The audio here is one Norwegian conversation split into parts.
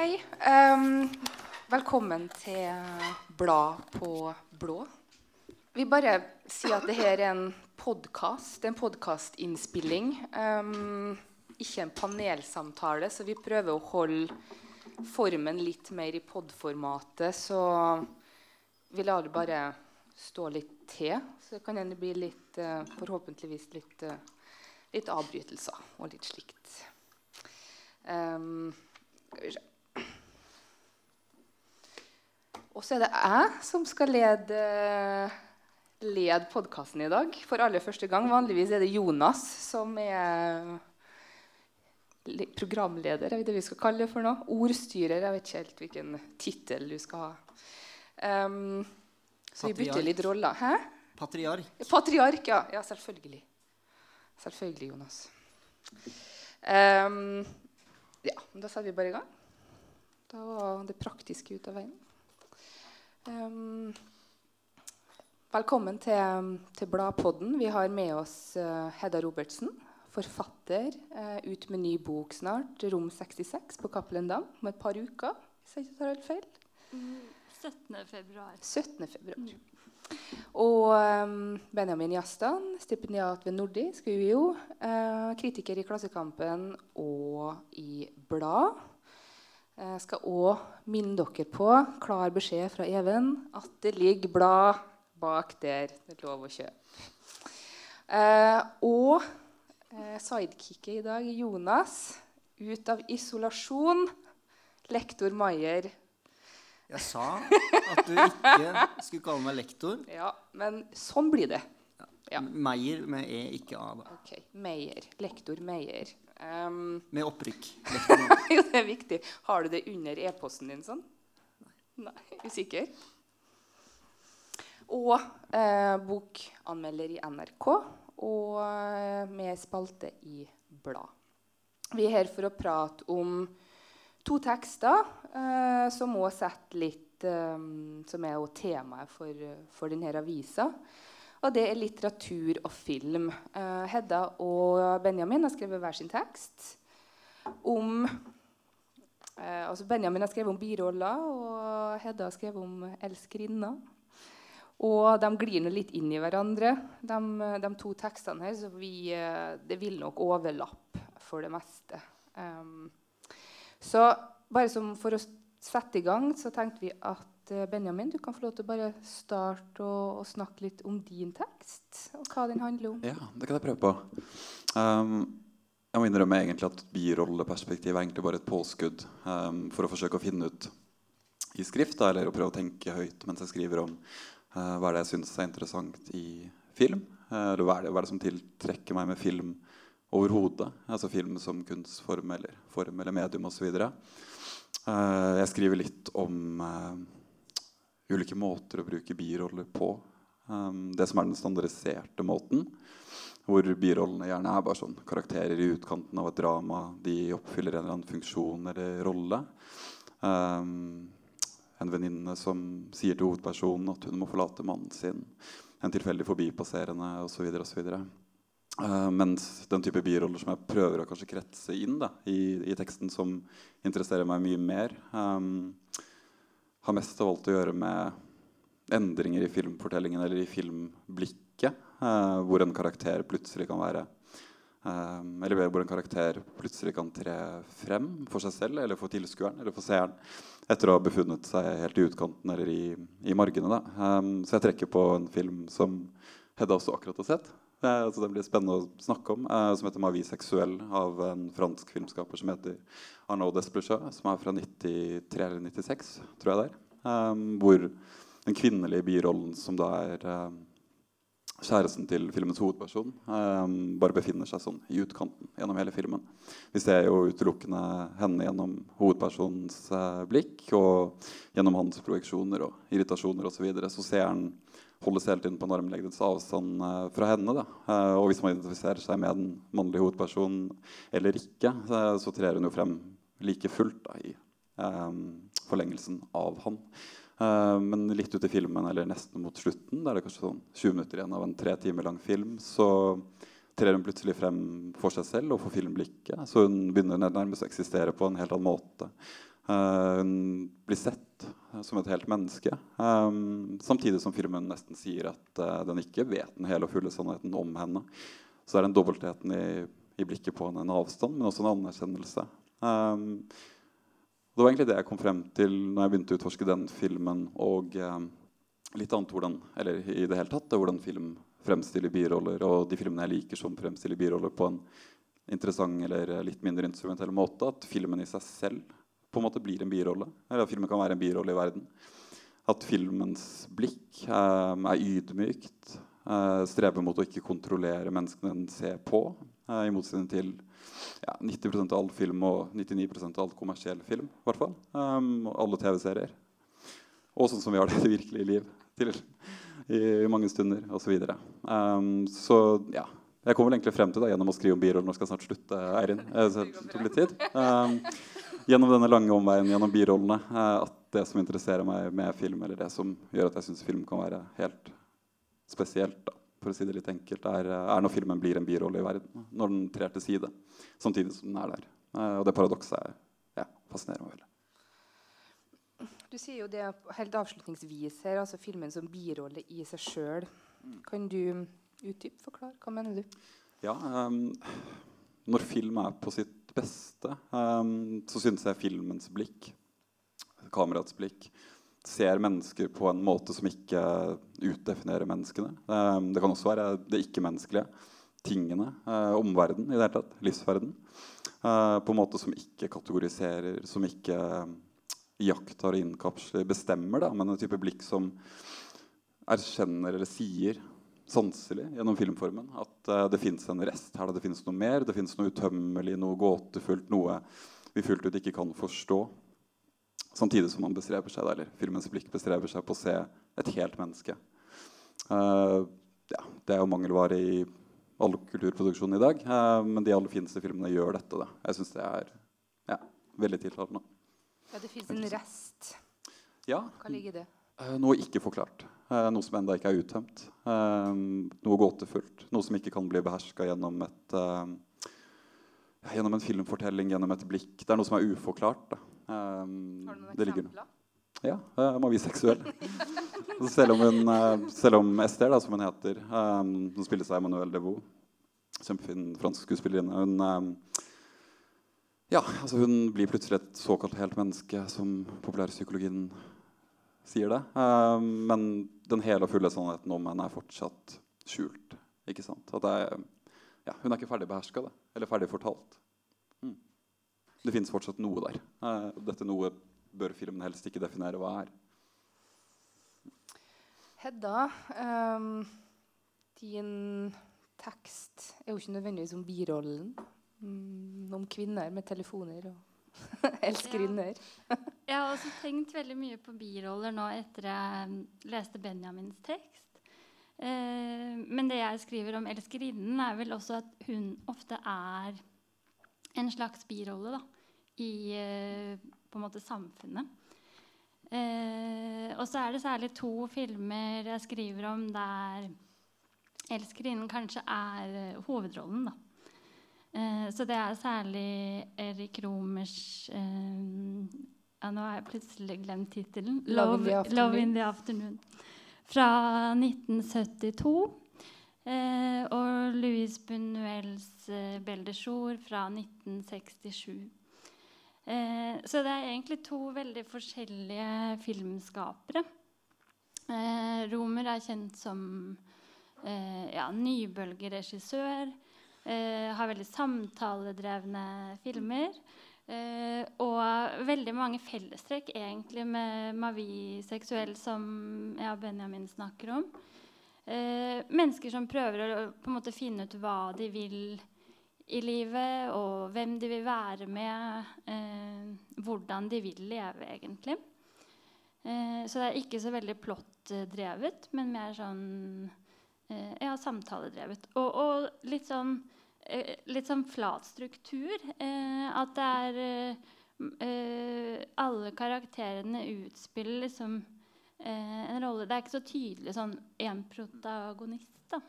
Hei. Um, velkommen til Blad på blå. Vi bare sier at det her er en podkast. En podkastinnspilling. Um, ikke en panelsamtale, så vi prøver å holde formen litt mer i podformatet. Så vi lar det bare stå litt til. Så det kan hende bli litt, uh, forhåpentligvis litt, uh, litt avbrytelser og litt slikt. Um, skal vi se. Og så er det jeg som skal lede, lede podkasten i dag for aller første gang. Vanligvis er det Jonas som er programleder. Vet det vi skal kalle det for noe. Ordstyrer. Jeg vet ikke helt hvilken tittel du skal ha. Um, så vi bytter litt roller. Hæ? Patriark. Patriark, ja. ja selvfølgelig. Selvfølgelig, Jonas. Um, ja, da setter vi bare i gang. Da var det praktiske ut av veien. Um, velkommen til, til, Bladpodden. Vi har med oss uh, Hedda Robertsen, forfatter. Uh, ut med ny bok snart, 'Rom 66' på Cappelen Dam om et par uker. Hvis jeg ikke tar helt feil. Mm, 17. februar. 17. februar. Mm. Og um, Benjamin Jastan, stipendiat ved Nordisk UiO, uh, kritiker i Klassekampen og i Blad. Jeg skal òg minne dere på, klar beskjed fra Even, at det ligger blad bak der. Det er lov å kjøpe. Eh, og eh, sidekicket i dag, Jonas, ut av isolasjon. Lektor Maier. Jeg sa at du ikke skulle kalle meg lektor. Ja, Men sånn blir det. Ja. Meier med E, ikke A. da. Ok, Meier. Lektor Meier. Um, med opprykk. jo, det er viktig. Har du det under e-posten din sånn? Nei. Usikker? Og eh, bokanmelder i NRK. Og eh, med spalte i blad. Vi er her for å prate om to tekster eh, som også setter litt eh, Som er temaet for, for denne avisa. Og det er litteratur og film. Uh, Hedda og Benjamin har skrevet hver sin tekst om uh, altså Benjamin har skrevet om biroller, og Hedda har skrevet om elskerinna. Og de glir litt inn i hverandre, de, de to tekstene her. Så vi, uh, det vil nok overlappe for det meste. Um, så bare for å sette i gang, så tenkte vi at Eh, Benjamin, du kan få lov til å bare starte og, og, snakke litt om din tekst. Og hva den handler om. Ja, det kan jeg prøve på. Um, jeg må innrømme egentlig at birolleperspektiv er egentlig bare et påskudd um, for å forsøke å finne ut i skrift, da, eller å prøve å tenke høyt mens jeg skriver om uh, hva er det jeg syns er interessant i film. Uh, eller hva er, det, hva er, det, som tiltrekker meg med film overhodet? Altså film som kunstform eller form eller medium osv. Uh, jeg skriver litt om uh, ulike måter å bruke biroller på. Um, det som er den standardiserte måten, hvor birollene gjerne er bare sånn karakterer i utkanten av et drama. De oppfyller en eller annen funksjon eller rolle. Um, en venninne som sier til hovedpersonen at hun må forlate mannen sin. En tilfeldig forbipasserende osv. Uh, mens den type biroller som jeg prøver å kanskje kretse inn da, i, i, teksten, som interesserer meg mye mer, um, har mest av alt å gjøre med endringer i filmfortellingen eller i filmblikket. Eh, hvor en karakter plutselig kan være eh, Eller hvor en karakter plutselig kan tre frem for seg selv eller for tilskueren eller for seeren etter å ha befunnet seg helt i utkanten eller i, i margene. Um, så jeg trekker på en film som Hedda også akkurat har sett. Eh, så det blir spennende å snakke om. Eh, som heter 'Mavi seksuell' av en fransk filmskaper som heter Arnaud Desplechet. Som er fra 93 eller 96, tror jeg det er. Um, hvor den kvinnelige birollen, som da er um, kjæresten til filmens hovedperson, um, bare befinner seg sånn i utkanten gjennom hele filmen. Vi ser jo utelukkende henne gjennom hovedpersonens uh, blikk og gjennom hans projeksjoner og irritasjoner osv. Så, videre. så seeren holdes hele tiden på en armlengdes avstand uh, fra henne. Da. Uh, og hvis man identifiserer seg med den mannlige hovedpersonen eller ikke, uh, så trer hun jo frem like fullt da, i forlengelsen av han. men litt ut i filmen, eller nesten mot slutten, det er kanskje sånn 20 minutter igjen av en tre timer lang film, så trer hun plutselig frem for seg selv og for filmblikket. Så hun begynner nærmest å eksistere på en helt annen måte. Eh, hun blir sett eh, som et helt menneske. Um, samtidig som filmen nesten sier at uh, den ikke vet den hele og fulle sannheten om henne. Så er den dobbeltheten i, i blikket på henne en avstand, men også en anerkjennelse. Um, det var egentlig det jeg kom frem til når jeg begynte å utforske den filmen. Og um, litt annet hvordan, eller i det hele tatt, hvordan film fremstiller biroller, og de filmene jeg liker som fremstiller biroller på en interessant eller litt mindre instrumentell måte. At filmen i seg selv på en måte blir en birolle. Eller at filmen kan være en birolle i verden. At filmens blikk eh, er ydmykt. Eh, streber mot å ikke kontrollere menneskene den ser på. Eh, I motsetning til ja, 90% av all film og 99% av all kommersiell film. I hvert fall. Um, alle TV-serier. Og sånn som vi har det i det virkelige liv. Til, i, mange stunder osv. Så, um, så ja, jeg kommer egentlig frem til det gjennom å skrive om birollen. Nå skal jeg snart slutte, Eirin. Det tok litt tid. Um, gjennom denne lange omveien gjennom birollene eh, at det som interesserer meg med film, eller det som gjør at jeg syns film kan være helt spesielt, da, for å si det litt enkelt, er, eh, er, når filmen blir en birolle i verden. Når den trer til side samtidig som den er der. Eh, og det paradokset ja, fascinerer meg veldig. Du sier jo det helt avslutningsvis her, altså filmen som birolle i seg sjøl. Kan du utdype, forklare? Hva mener du? Ja, um, når film er på sitt beste, um, så synes jeg filmens blikk, kamerats blikk, ser mennesker på en måte som ikke utdefinerer menneskene. Um, det kan også være det ikke-menneskelige. Tingene, uh, omverdenen i det hele tatt. Livsverden. Uh, på en måte som ikke kategoriserer, som ikke uh, iakttar og innkapsler, bestemmer, da, men en type blikk som erkjenner eller sier sanselig gjennom filmformen. At uh, det fins en rest her. Det fins noe mer. Det fins noe utømmelig, noe gåtefullt, noe vi fullt ut ikke kan forstå. Samtidig som man bestreber seg, eller filmens blikk bestreber seg på å se et helt menneske. Uh, ja, det er jo mangelvare i all kulturproduksjon i dag. Uh, men de aller fineste filmene gjør dette. Da. Jeg syns det er ja, veldig tiltalende. Ja, det fins en rest. Ja. Hva ligger i det? Noe ikke forklart. Eh, noe som ennå ikke er uttømt. Eh, noe gåtefullt. Noe som ikke kan bli beherska gjennom, eh, gjennom en filmfortelling, gjennom et blikk. Det er noe som er uforklart. Har du noen eksempler? Ja, Jeg må vise seksuell. selv, om hun, selv om Esther, da, som hun heter, som spilles av Emmanuel Devoux, kjempefin fransk skuespillerinne hun, ja, altså hun blir plutselig et såkalt helt menneske, som populærpsykologien sier det. Uh, men den hele og fulle sannheten om henne er fortsatt skjult. Ikke sant? Er, ja, hun er ikke ferdig beherska, eller ferdig fortalt. Mm. Det fins fortsatt noe der. Uh, dette noe bør filmen helst ikke definere hva er. Hedda, um, din tekst er jo ikke nødvendigvis om birollen. Mm, om kvinner med telefoner og Elskerinner. Ja. jeg har også tenkt veldig mye på biroller nå etter jeg leste Benjamins tekst. Eh, men det jeg skriver om elskerinnen, er vel også at hun ofte er en slags birolle da, i eh, på en måte samfunnet. Eh, og så er det særlig to filmer jeg skriver om der elskerinnen kanskje er hovedrollen. da. Eh, så det er særlig Erik Romers eh, ja, Nå har jeg plutselig glemt tittelen. Love, 'Love, in the Afternoon'. Fra 1972. Eh, og Louis Bunuels eh, 'Belle de Jour' fra 1967. Eh, så det er egentlig to veldig forskjellige filmskapere. Romer er kjent som ja, nybølgeregissør. Uh, har veldig samtaledrevne filmer. Eh, og veldig mange fellestrekk egentlig med Mavi seksuell, som og Benjamin snakker om. Eh, mennesker som prøver å på en måte finne ut hva de vil i livet, og hvem de vil være med. hvordan de vil leve, egentlig. så det er ikke så veldig plottdrevet, men mer sånn Eh, ja, samtaledrevet. Og, og litt sånn eh, litt sånn flat struktur. Eh, at det er Alle karakterene utspiller liksom en rolle. Det er ikke så tydelig sånn én protagonist, da.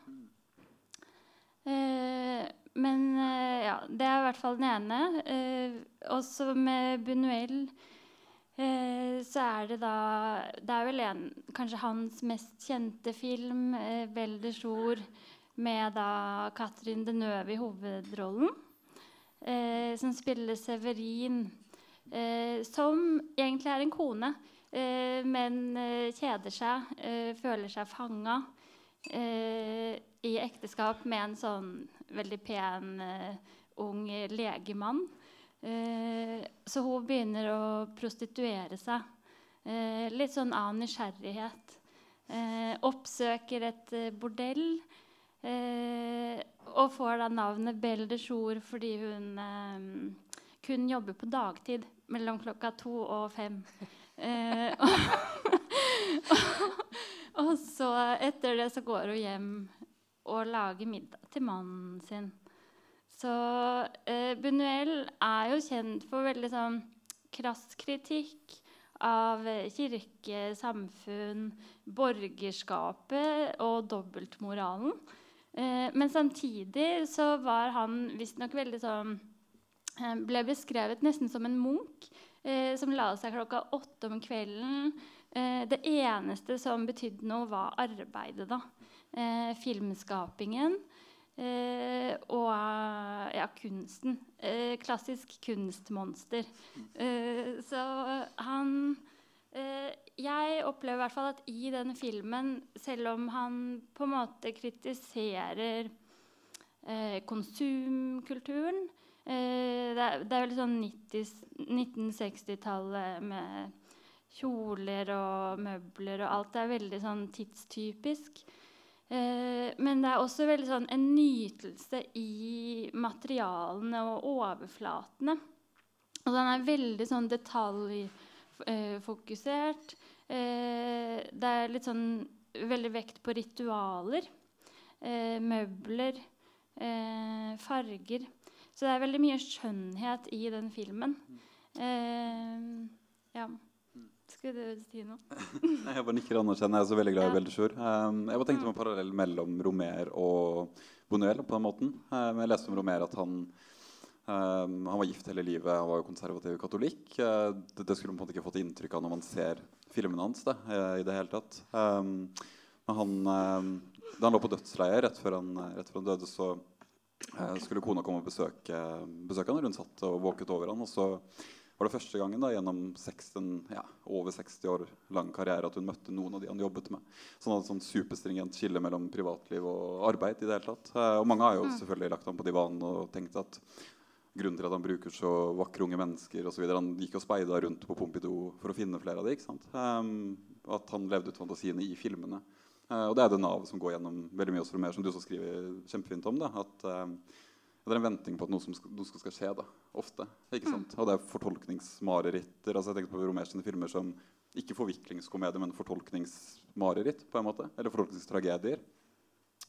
men ja, det er i hvert fall den ene. også med Bunuel Eh, så er det da Det er vel en, kanskje hans mest kjente film, eh, 'Belle med da Katrin Deneuve i hovedrollen. Eh, som spiller Severin, eh, som egentlig er en kone, eh, men eh, kjeder seg, eh, føler seg fanga eh, i ekteskap med en sånn veldig pen, ung legemann. Så hun begynner å prostituere seg. Litt sånn av nysgjerrighet. Oppsøker et bordell. Eh, og får da navnet Belle de Jour fordi hun eh, kun jobber på dagtid mellom klokka to og fem. Eh, og, og så etter det så går hun hjem og lager middag til mannen sin. Så eh, Bunuel er jo kjent for veldig sånn krass kritikk av kirke, samfunn, borgerskapet og dobbeltmoralen. Eh, men samtidig så var han visstnok veldig sånn eh, Ble beskrevet nesten som en munk eh, som la seg klokka åtte om kvelden. Det eneste som betydde noe, var arbeidet, da. Filmskapingen. Eh, og ja, kunsten. Eh, klassisk kunstmonster. Eh, så han Jeg opplever i hvert fall at i denne filmen, selv om han på en måte kritiserer eh, konsumkulturen eh, det, er, det er veldig sånn 1960-tallet med kjoler og møbler og alt. Det er veldig sånn tidstypisk. Eh, men det er også veldig sånn en nytelse i materialene og overflatene. Og den er veldig sånn detaljfokusert. Eh, det er litt sånn veldig vekt på ritualer. Eh, møbler. Eh, farger. Så det er veldig mye skjønnhet i den filmen. Eh, ja. Skulle du si noe? Nei, Jeg bare nikker anerkjennende. Jeg er så veldig glad i Ja. Belle. Um, jeg bare tenkte på en parallell mellom Romer og Bonuel på den måten. Um, jeg leste om Romer at han um, han var gift hele livet, han var jo konservativ katolikk. Uh, det, det skulle man på en måte ikke fått inntrykk av når man ser filmene hans. Det, uh, i det hele tatt. Um, men han, uh, da han lå på dødsleiet rett før han, rett før han døde, så uh, skulle kona komme og besøke, besøke han. og Hun satt og våket over han, og så var det første gangen da, gjennom 16, ja, over 60 år lang karriere at hun møtte noen av de han jobbet med. Så han hadde sånn superstringent skille mellom privatliv og arbeid. i det hele tatt. Eh, og mange har jo selvfølgelig lagt ham på divanen og tenkt at grunnen til at han bruker så vakre unge mennesker videre, Han gikk og speida rundt på Pompidou for å finne flere av de? Um, at han levde ut fantasiene i filmene. Uh, og det er det navet som går gjennom veldig mye hos Romer, som du også skriver kjempefint om. da, at um, det er en venting på at noe, som skal, noe skal skje. da, Ofte. ikke sant? Og det er fortolkningsmareritter. altså Jeg tenker på Romers filmer som ikke forviklingskomedie, men fortolkningsmareritt. på en måte, Eller fortolkningstragedier.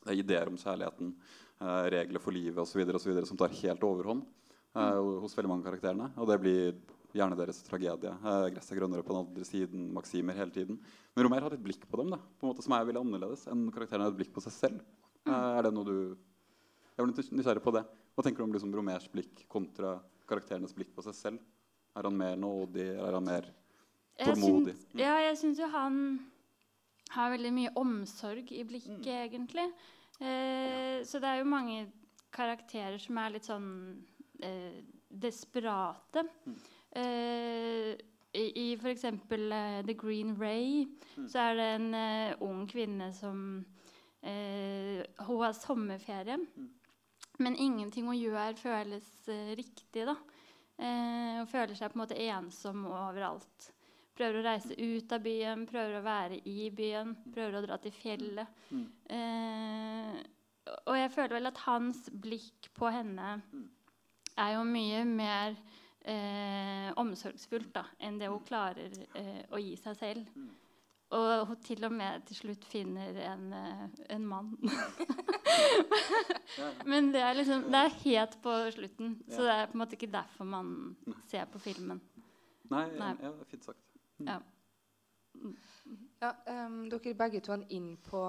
Det er ideer om kjærligheten, uh, regler for livet osv. som tar helt overhånd hos veldig mange karakterene. Og det blir gjerne deres tragedie. Eh, 'Gresset er grønnere på den andre siden', maksimer hele tiden. Men Romer har et blikk på dem da, på en måte som er veldig annerledes enn karakterene har et blikk på seg selv. Eh, er det noe du Jeg var litt nysgjerrig på det. Hva tenker du om liksom Romers blikk kontra karakterenes blikk på seg selv? Er han mer nådig, eller er han mer Jeg tålmodig? syns- Ja, jeg syns jo han har veldig mye omsorg i blikket, egentlig. Eh, så det er jo mange karakterer som er litt sånn eh, desperate. Eh, I i f.eks. Eh, The Green Ray så er det en eh, ung kvinne som eh, Hun har sommerferie. Men ingenting hun gjør, føles riktig. da. Eh, hun føler seg på en måte ensom overalt. Prøver å reise ut av byen, prøver å være i byen, prøver å dra til fjellet. Eh, og jeg føler vel at hans blikk på henne er jo mye mer eh, omsorgsfullt da, enn det hun klarer eh, å gi seg selv. Og hun til og med til slutt finner en, eh, en mann. Men det er liksom Det er helt på slutten, så det er på en måte ikke derfor man ser på filmen. Nei, Nei. Ja, det er fint sagt. Ja. Ja, um, dere begge to er inn på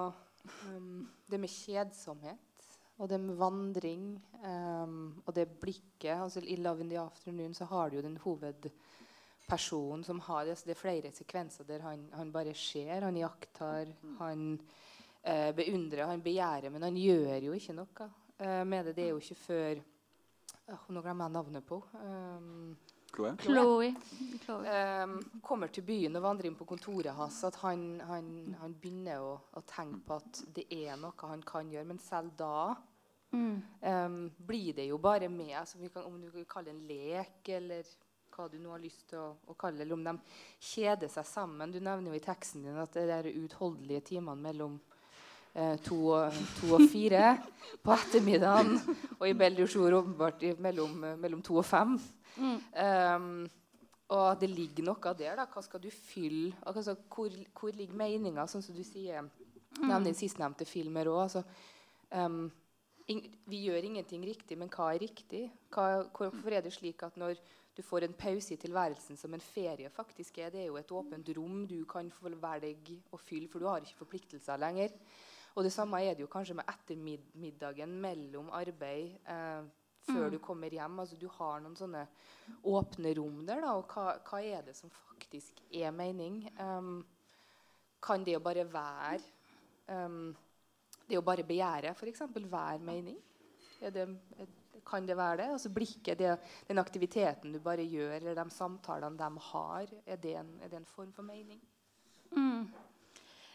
um, det med kjedsomhet og det med vandring um, og det blikket. altså I 'Love in the Afternoon' så har du jo den hovedpersonen som har det, det er flere sekvenser der han, han bare ser, han iakttar, han uh, beundrer, han begjærer, men han gjør jo ikke noe uh, med det. Det er jo ikke før uh, Nå glemmer jeg navnet på um, Chloé? Chloé. Chloé. um, kommer til byen og vandrer inn på kontoret hans, at han, han, han begynner å, å tenke på at det er noe han kan gjøre. Men selv da Mm. um, blir det jo bare med. Altså, vi kan, om du kan kalle det en lek, eller hva du nå har lyst til å, å kalle det, eller om de kjeder seg sammen. Du nevner jo i teksten din at det er uutholdelige timene mellom eh, to, og, to og fire på ettermiddagen, og i Belle du Jour åpenbart mellom, mellom to og fem. Mm. Um, og det ligger noe der. da, Hva skal du fylle? Altså, hvor, hvor ligger meninga, sånn som du sier? Nevner i sistnevnte filmer òg. Altså, um, vi gjør ingenting riktig, men hva er riktig? Hva, hvorfor er det slik at når du får en pause i tilværelsen som en ferie faktisk er, det er jo et åpent rom du kan få velge å fylle, for du har ikke forpliktelser lenger. Og det samme er det jo kanskje med ettermiddagen mellom arbeid eh, før du kommer hjem. Altså, du har noen sånne åpne rom der. Da, og hva, hva er det som faktisk er mening? Um, kan det å bare være um, Det å bare begjære, f.eks., være mening? Det, kan det være det? Altså blikket, det, den aktiviteten du bare gjør, eller de samtalene de har, er det en, er det en form for mening? Mm.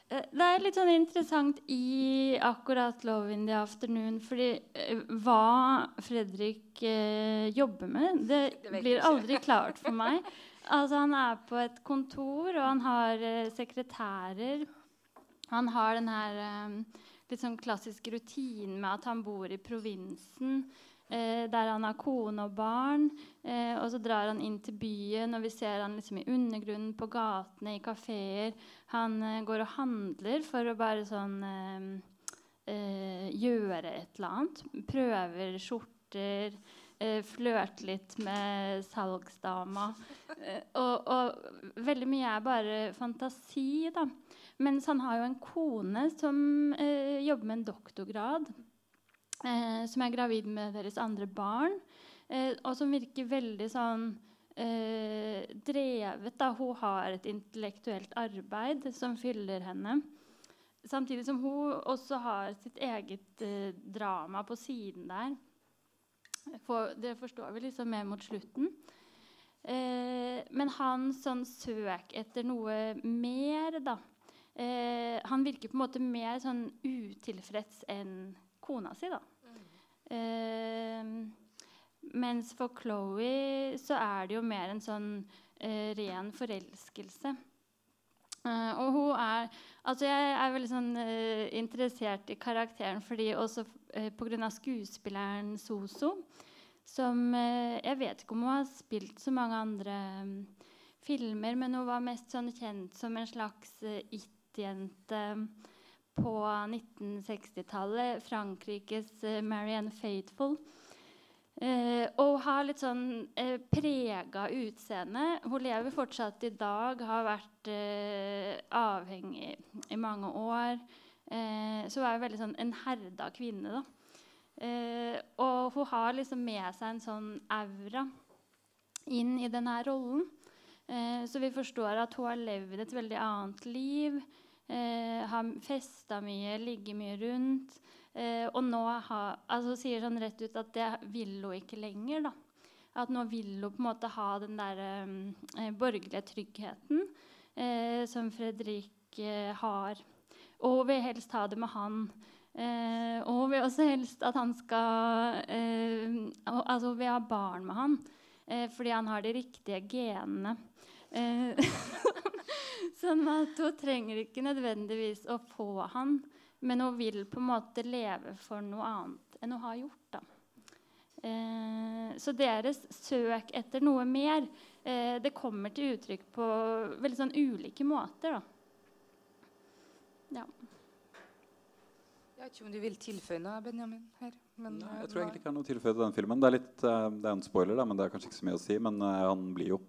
Eh, Det er litt sånn interessant i akkurat 'Love in the Afternoon', fordi eh, hva Fredrik eh, jobber med, det, Det blir ikke. aldri klart for meg. Altså, han er på et kontor, og han har eh, sekretærer. Han har den her eh, litt sånn klassiske rutinen med at han bor i provinsen. Eh, der han har kone og barn. Eh, og så drar han inn til byen, og vi ser han liksom i undergrunnen, på gatene, i kafeer. Han eh, går og handler for å bare sånn gjøre et eller annet. Prøver skjorter. Eh, flørte litt med salgsdama. Og, og veldig mye er bare fantasi, da. Mens han har jo en kone som eh, jobber med en doktorgrad. Eh, som er gravid med deres andre barn. Eh, og som virker veldig sånn eh, drevet. Da. Hun har et intellektuelt arbeid som fyller henne. Samtidig som hun også har sitt eget eh, drama på siden der. For, det forstår vi liksom mer mot slutten. Eh, men hans sånn søk etter noe mer, da eh, Han virker på en måte mer sånn utilfreds enn kona si, da. Eh, mens for Chloé så er det jo mer en sånn eh, ren forelskelse. Eh, og hun er Altså, jeg er veldig sånn eh, interessert i karakteren fordi også uh, pga. skuespilleren Soso, som eh, Jeg vet ikke om hun har spilt så mange andre mm, filmer, men hun var mest sånn kjent som en slags it-jente på 1960-tallet. Frankrikes uh, Marianne Faithful. Eh, og har litt sånn eh, prega utseende. Hun lever fortsatt i dag, har vært eh, avhengig i mange år. Eh, så hun er jo veldig sånn en herda kvinne. Eh, og hun har liksom med seg en sånn aura inn i denne rollen. Eh, så vi forstår at hun har levd et veldig annet liv. Eh, har festa mye, ligget mye rundt. Eh, og nå har, altså sier sånn rett ut at det vil hun ikke lenger. da. At nå vil hun på en måte ha den der eh, borgerlige tryggheten eh, som Fredrik eh, har. Og hun vil helst ha det med han. Eh, og hun vil også helst at han skal eh, Altså hun vil ha barn med han eh, fordi han har de riktige genene. Eh, sånn at hun trenger ikke nødvendigvis å få han. Men hun vil på en måte leve for noe annet enn hun har gjort. da. Eh, så deres søk etter noe mer eh, det kommer til uttrykk på veldig sånn ulike måter. da. Ja. Jeg vet ikke om du vil tilføye noe, Benjamin? her. Men, Nei, eh, jeg tror egentlig ikke det er noe tilføye til den filmen. Det er, litt, eh, det er en spoiler, da, men det er kanskje ikke så mye å si. Men eh, han blir jo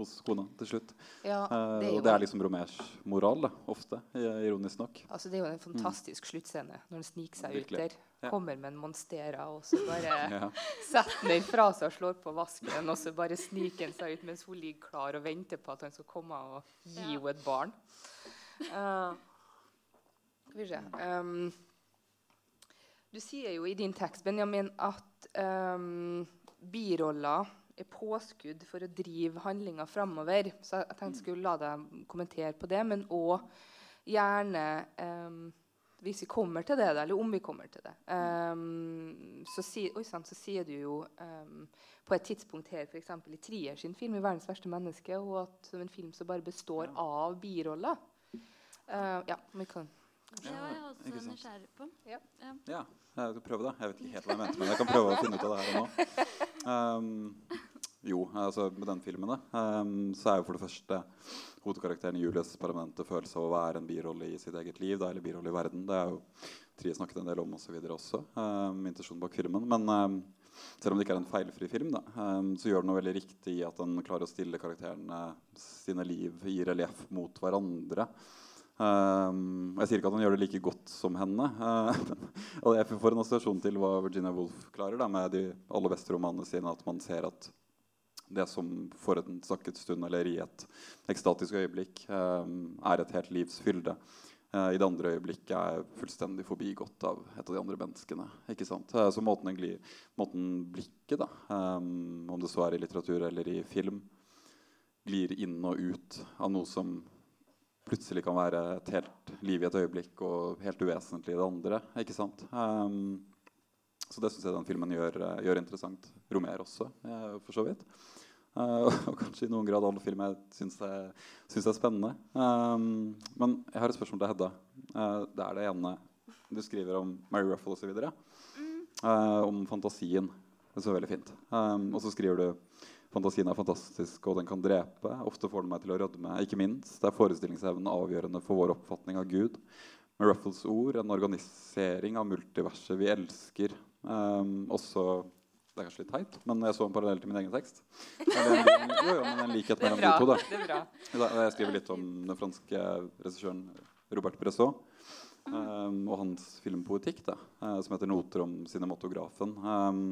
hos kona til slutt. Ja, Eh, det er og det er liksom Romers moral, da, ofte, ironisk nok. altså, det er jo en fantastisk sluttscene når han sniker seg ut der. Kommer med en monstera, og så bare Ja. setter den fra seg og slår på vasken, og så bare sniker han seg ut mens hun ligger klar og venter på at han skal komme og gi Ja. henne et barn. Uh, skal vi se um, Du sier jo i din tekst, Benjamin, at um, biroller er påskudd for å drive handlinga framover. Så jeg tenkte jeg skulle la deg kommentere på det, men òg gjerne um, hvis vi kommer til det, eller om vi kommer til det, um, så, si, oi, sant, så sier du jo um, på et tidspunkt her, f.eks. i Trier sin film 'I verdens verste menneske', og at er en film som bare består av biroller. Uh, ja, vi kan Det var jeg ikke også nysgjerrig på. Ja. Ja. Ja, jeg skal prøve det. Jeg vet ikke helt hva jeg mente, men jeg kan prøve å finne ut av det her og nå. Um, jo, altså med den filmen da, um, så er jo for det første hovedkarakteren i Julies permanente følelse av å være en birolle i sitt eget liv, da, eller birolle i verden. Det er jo Trie snakket en del om og så videre også, um, intensjonen bak filmen. Men um, selv om det ikke er en feilfri film, da, um, så gjør den noe veldig riktig i at den klarer å stille karakterene sine liv i relieff mot hverandre. Um, jeg sier ikke at han gjør det like godt som henne. Uh, og jeg får en assosiasjon til hva Virginia Woolf klarer da, med de aller beste romanene sine. At man ser at det som for en sakket stund eller i et ekstatisk øyeblikk um, er et helt livs fylde. Uh, I det andre øyeblikket er fullstendig forbigått av et av de andre menneskene. ikke sant? Uh, så måten, glir, måten blikket, da, um, om det så er i litteratur eller i film, glir inn og ut av noe som plutselig kan være et helt liv i et øyeblikk og helt uvesentlig i det andre. ikke sant? Um, så det syns jeg den filmen gjør, eh, gjør interessant. Romer også, eh, for så vidt. Uh, og kanskje i noen grad alle filmer jeg syns er, syns er spennende. Um, men jeg har et spørsmål til Hedda. Uh, det er det ene du skriver om Mary Ruffle osv. Uh, om fantasien. Det er så veldig fint. Um, og så skriver du Fantasien er fantastisk, og den kan drepe. Ofte får den meg til å rødme. Ikke minst er forestillingsevnen avgjørende for vår oppfatning av Gud. Med Ruffles ord en organisering av multiverset vi elsker. Um, også Det er kanskje litt teit, men jeg så en parallell til min egen tekst. En, jo, jo, men en likhet mellom de to. da. Det er bra. Jeg skriver litt om den franske regissøren Robert Bresson um, og hans filmpoetikk, da, eh, som heter 'Noter om cinematografen'. Um,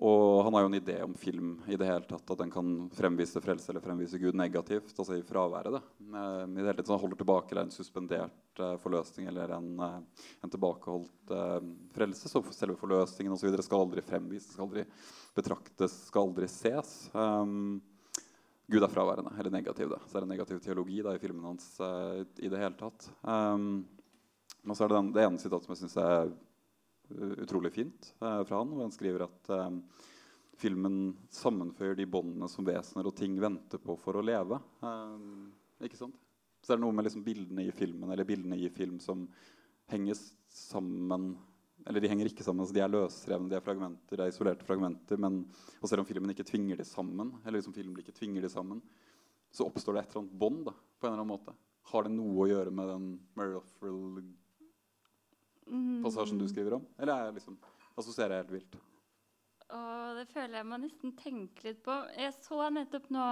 og han har jo en idé om film i det hele tatt, at den kan fremvise frelse eller fremvise Gud negativt. altså i fraværet. da. Eh, I det hele tatt så han holder tilbake eller en suspendert eh, forløsning eller en, eh, en tilbakeholdt eh, frelse. Så selve forløsningen videre skal aldri fremvises, skal aldri betraktes, skal aldri ses. Um, Gud er fraværende, eller negativ. da. Så er det negativ teologi da, i filmen hans eh, i det hele tatt. Um, og så er det den, det ene sitatet som jeg syns er utrolig fint eh, fra han, hvor han skriver at eh, filmen sammenføyer de båndene som vesener og ting venter på for å leve. Um, ikke sant? Så er det noe med liksom bildene i filmen eller bildene i film som henger sammen Eller de henger ikke sammen, så de er løsrevne, de er fragmenter, de er isolerte fragmenter. Men og selv om filmen ikke tvinger de sammen, eller liksom filmen ikke tvinger de sammen, så oppstår det et eller annet bånd på en eller annen måte. Har det noe å gjøre med den Mary Ruffle-passasjen Mm. du skriver om? Eller er jeg liksom, assosierer jeg helt vilt? Og det føler jeg må nesten tenke litt på. Jeg så nettopp nå,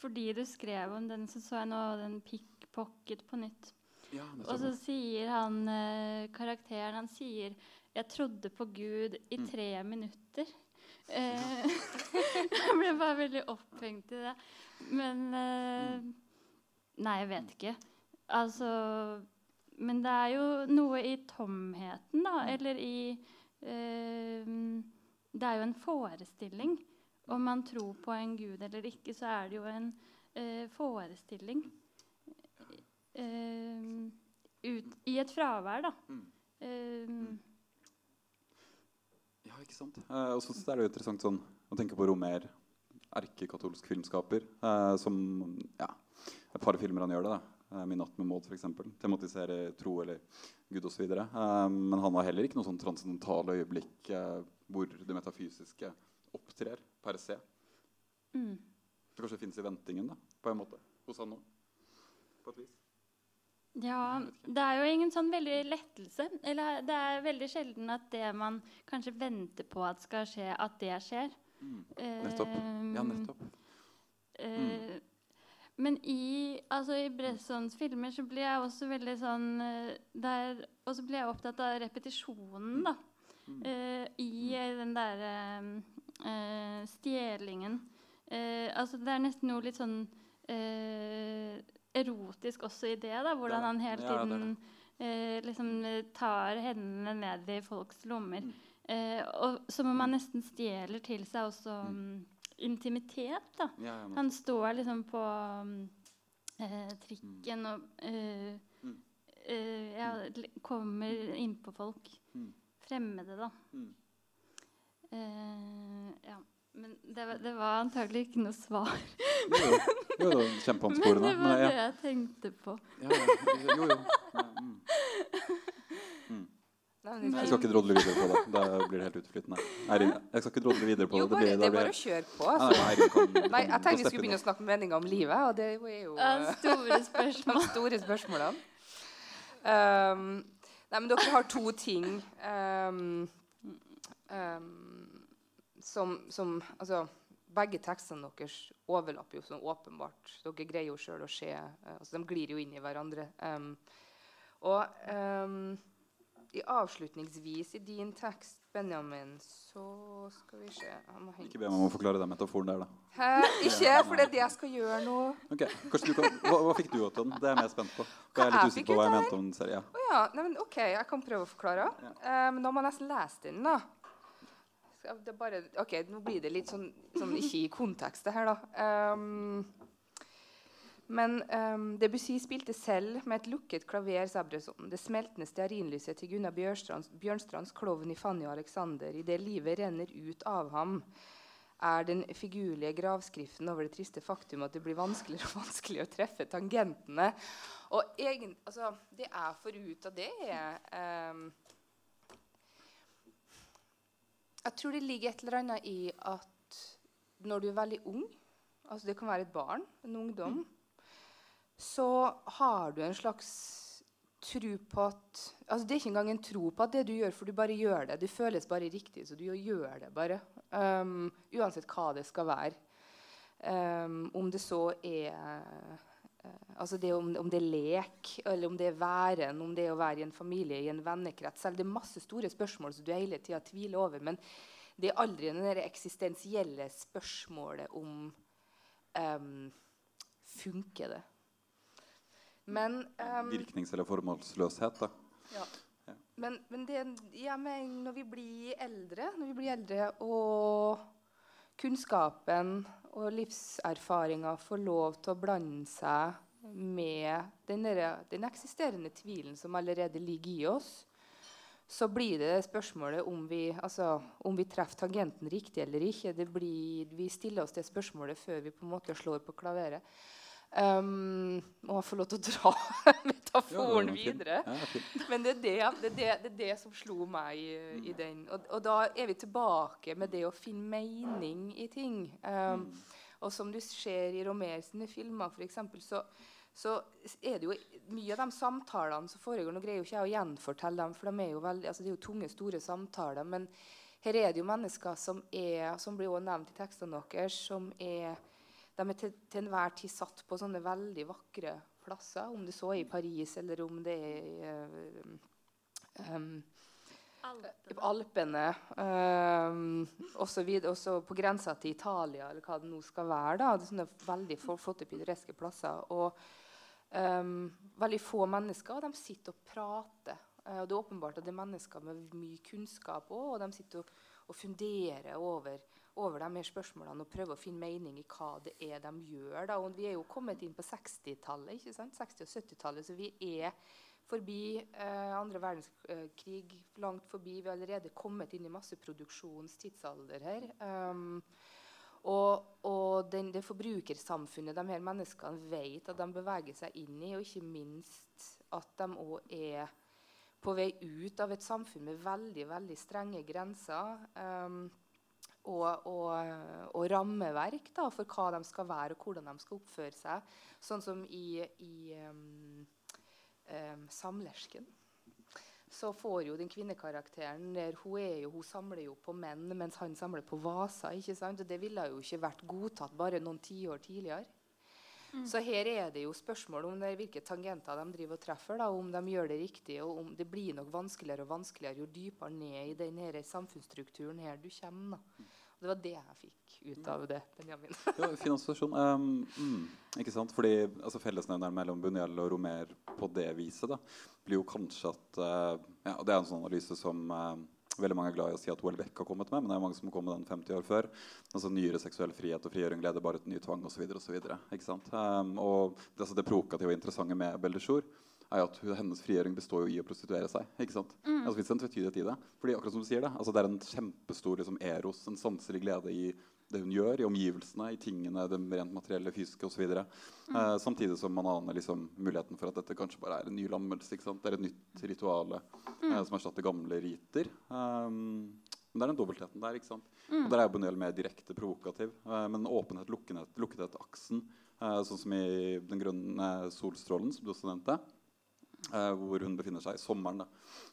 fordi du skrev om den, så så jeg nå den pickpocket på nytt. Ja, Og så sier han eh, karakteren Han sier 'Jeg trodde på Gud i Mm. tre minutter'. Eh, jeg ble bare veldig opphengt i det. Men eh, Nei, jeg vet ikke. Altså Men det er jo noe i tomheten, da. Eller i eh, Det er jo en forestilling. Om man tror på en gud eller ikke, så er det jo en eh, forestilling. Eh, ut, I et fravær, da. Mm. Eh, Ja, ikke sant? Eh, og så er det jo interessant sånn, å tenke på Romer, erkekatolsk filmskaper, eh, som ja, et par filmer han gjør det. da. Eh, 'Min natt med Maud', f.eks. Tematisere tro eller Gud osv. Eh, men han har heller ikke noe sånn transcendentale øyeblikk eh, hvor det metafysiske opptrer per se. mm. Det kanskje fins i ventingen, da, på en måte, hos han òg. På et vis. Ja, det er jo ingen sånn veldig lettelse. Eller det er veldig sjelden at det man kanskje venter på at skal skje, at det skjer. Mm. Nettopp. Uh, Ja, nettopp. eh, Men i, altså, i Bressons filmer så blir jeg også veldig sånn eh, der, Og så blir jeg opptatt av repetisjonen, da. Eh, I den derre uh, stjelingen. Uh, altså, det er nesten noe litt sånn eh, erotisk også i det, da. Hvordan han hele tiden eh, liksom eh, tar hendene ned i folks lommer. Eh, og som om han nesten stjeler til seg også mm, intimitet. da. Ja, ja, Han står liksom på mm, eh, trikken og eh, Mm. eh, ja, l- kommer innpå folk. Mm. Fremmede, da. Mm. Eh, ja. Men det var, det var antagelig ikke noe svar. Jo, jo. jo, jo Men det var ja. det jeg tenkte på. Ja. Jo, jo. Ja, mm. Men Jeg skal ikke drodle videre på det. Da blir det helt utflytende. Eirin, jeg skal ikke drodle videre på Jo, det. det. bare, blir, det er blir, bare å kjøre på. Nei, Altså. nei, Eirin kan, Nei, jeg kan tenkte vi skulle begynne å snakke meninger om livet, og det er jo store de store spørsmålene. Um, nei, men dere har to ting um, um, som, som Altså, begge tekstene deres overlapper jo sånn åpenbart. Dere greier jo sjøl å se eh, altså, De glir jo inn i hverandre. Um, og um, i avslutningsvis i din tekst, Benjamin, så skal vi se Ikke be meg om å forklare den metaforen der, da. Hæ? Ikke? For det er det jeg skal gjøre nå. Ok, kanskje du kan, hva, hva fikk du ut av den? Det er jeg mer spent på. Er jeg jeg litt usikker på hva jeg mente om den serien. Oh, ja. Nei, men OK, jeg kan prøve å forklare. Eh, men da må jeg nesten lese den, da. Bare, ok, Nå blir det litt sånn, sånn ikke i kontekst, det her, da. Um, men um, Debussy spilte selv med et lukket klaver. sa Bresson. Det smeltende stearinlyset til Gunnar Bjørnstrands, Bjørnstrands klovn i Fanny og Alexander idet livet renner ut av ham, er den figurlige gravskriften over det triste faktum at det blir vanskeligere og vanskeligere å treffe tangentene. Og egen, altså, det er forut av det, er um, Jeg tror det ligger et eller annet i at når du er veldig ung, altså det kan være et barn, en ungdom, så har du en slags tro på at altså Det er ikke engang en tro på at det du gjør, for du bare gjør det. Det føles bare riktig, så du gjør det bare. Um, uansett hva det skal være. Um, om det så er eh, altså det om, om det er lek, eller om det er væren, om det er å være i en familie, i en vennekrets. Selv det er masse store spørsmål som du hele tida tviler over. Men det er aldri det eksistensielle spørsmålet om um, Funker det? Men um, Virknings- eller formålsløshet, da. ja. Ja. Men, men det, ja, men når vi blir eldre, når vi blir eldre og kunnskapen og livserfaringa får lov til å blande seg med den, der, den eksisterende tvilen som allerede ligger i oss, så blir det spørsmålet om vi, altså, om vi treffer tangenten riktig eller ikke. Det blir, vi stiller oss det spørsmålet før vi på en måte slår på klaveret. Um, må jeg få lov til å dra metaforen Ja, er videre? Ja. Men det er det, det, er det, det, er det som slo meg i, i den. Og, og da er vi tilbake med det å finne mening i ting. Um, Og som du ser i Romer sine filmer, eksempel, så, så er det jo mye av de samtalene som foregår Nå greier jo ikke jeg å gjenfortelle dem, for de er jo veldig, altså det er jo tunge, store samtaler. Men her er det jo mennesker som er, som blir også nevnt i tekstene deres, som er de er til, til enhver tid satt på sånne veldig vakre plasser, om det så er i Paris eller om det er i eh, um, Alpene um, osv. Også på grensa til Italia, eller hva det nå skal være. da, det er sånne veldig flotte, pittoreske plasser. Og um, veldig få mennesker, de sitter og prater. Eh, og det er åpenbart at det er mennesker med mye kunnskap òg, og de sitter og, og funderer over, over de her spørsmålene og prøve å finne mening i hva det er de gjør. Da. Og vi er jo kommet inn på 60-tallet, ikke sant? 60- og 70-tallet, så vi er forbi eh, andre verdenskrig, langt forbi. Vi har allerede kommet inn i masseproduksjonens tidsalder her. Um, og, og den, det forbrukersamfunnet de her menneskene vet at de beveger seg inn i, og ikke minst at de òg er på vei ut av et samfunn med veldig veldig strenge grenser um, og, og, og rammeverk da, for hva de skal være og hvordan de skal oppføre seg. Sånn som i, i um, um, Samlersken. så får jo den kvinnekarakteren der hun, jo, hun samler jo på menn, mens han samler på vaser. ikke sant? Og det ville jo ikke vært godtatt bare noen tiår tidligere. Så her er det jo spørsmål om det hvilke tangenter de driver og treffer, da, om de gjør det riktig. og om Det blir nok vanskeligere og vanskeligere jo dypere ned i den her samfunnsstrukturen her du kommer. da. Og det var det jeg fikk ut av det, Benjamin. Ja, fin assosiasjon. Um, mm, ikke sant? Fordi altså, Fellesnevneren mellom Buniel og Romer på det viset da, blir jo kanskje at uh, ja, Det er en sånn analyse som uh, veldig mange er glad i å si at Welbeck har kommet med, men det er mange som kom med den 50 år før. Altså Nyere seksuell frihet og frigjøring leder bare til ny tvang osv. Um, og det, altså, det provokative og interessante med Belle er jo at hennes frigjøring består jo i å prostituere seg. ikke sant? Mm. Altså, det en tvetydighet i det. Fordi akkurat som du sier Det altså, det er en kjempestor liksom, eros, en sanselig glede i det hun gjør, i omgivelsene, i tingene, det rent materielle, fysiske osv. Mm. Eh, samtidig som man aner liksom, muligheten for at dette kanskje bare er en ny lammelse. Det er et nytt rituale Mm. eh, som erstatter gamle riter. Um, men det er den dobbeltheten der. ikke sant? Mm. Og Der er Buñuel mer direkte provokativ. Eh, men åpenhet, lukkenhet, lukkethet-aksen, eh, sånn som i Den grønne solstrålen, som du også nevnte, eh, hvor hun befinner seg i sommeren. da.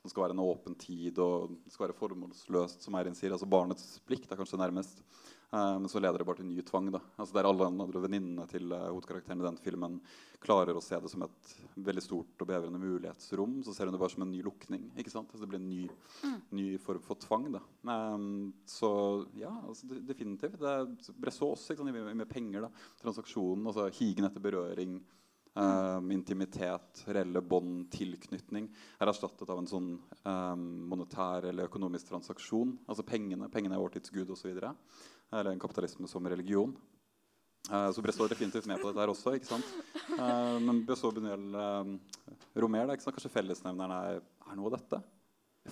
Det skal være en åpen tid, og det skal være formålsløst, som Eirin sier. altså Barnets plikt er kanskje nærmest. Eh, men så leder det bare til ny tvang. da. Altså Der alle andre venninnene til uh, hovedkarakteren i den filmen klarer å se det som et veldig stort og bevrende mulighetsrom, så ser hun det bare som en ny lukning. ikke sant? Altså Det blir en ny, ny form for tvang. da. Um, så ja, altså, definitivt. Det er Bressot også, ikke sant? Med, penger. da. Transaksjonen, altså higen etter berøring. Um, intimitet, reelle bånd, tilknytning er erstattet av en sånn um, monetær eller økonomisk transaksjon. Altså pengene. Pengene er vår tids gud osv. Eller en kapitalisme som religion. Uh, så Bressot er definitivt med på dette her også. ikke sant? Uh, men Bressot Buñuel um, Romer, da, ikke sant? kanskje fellesnevneren er, er noe av dette?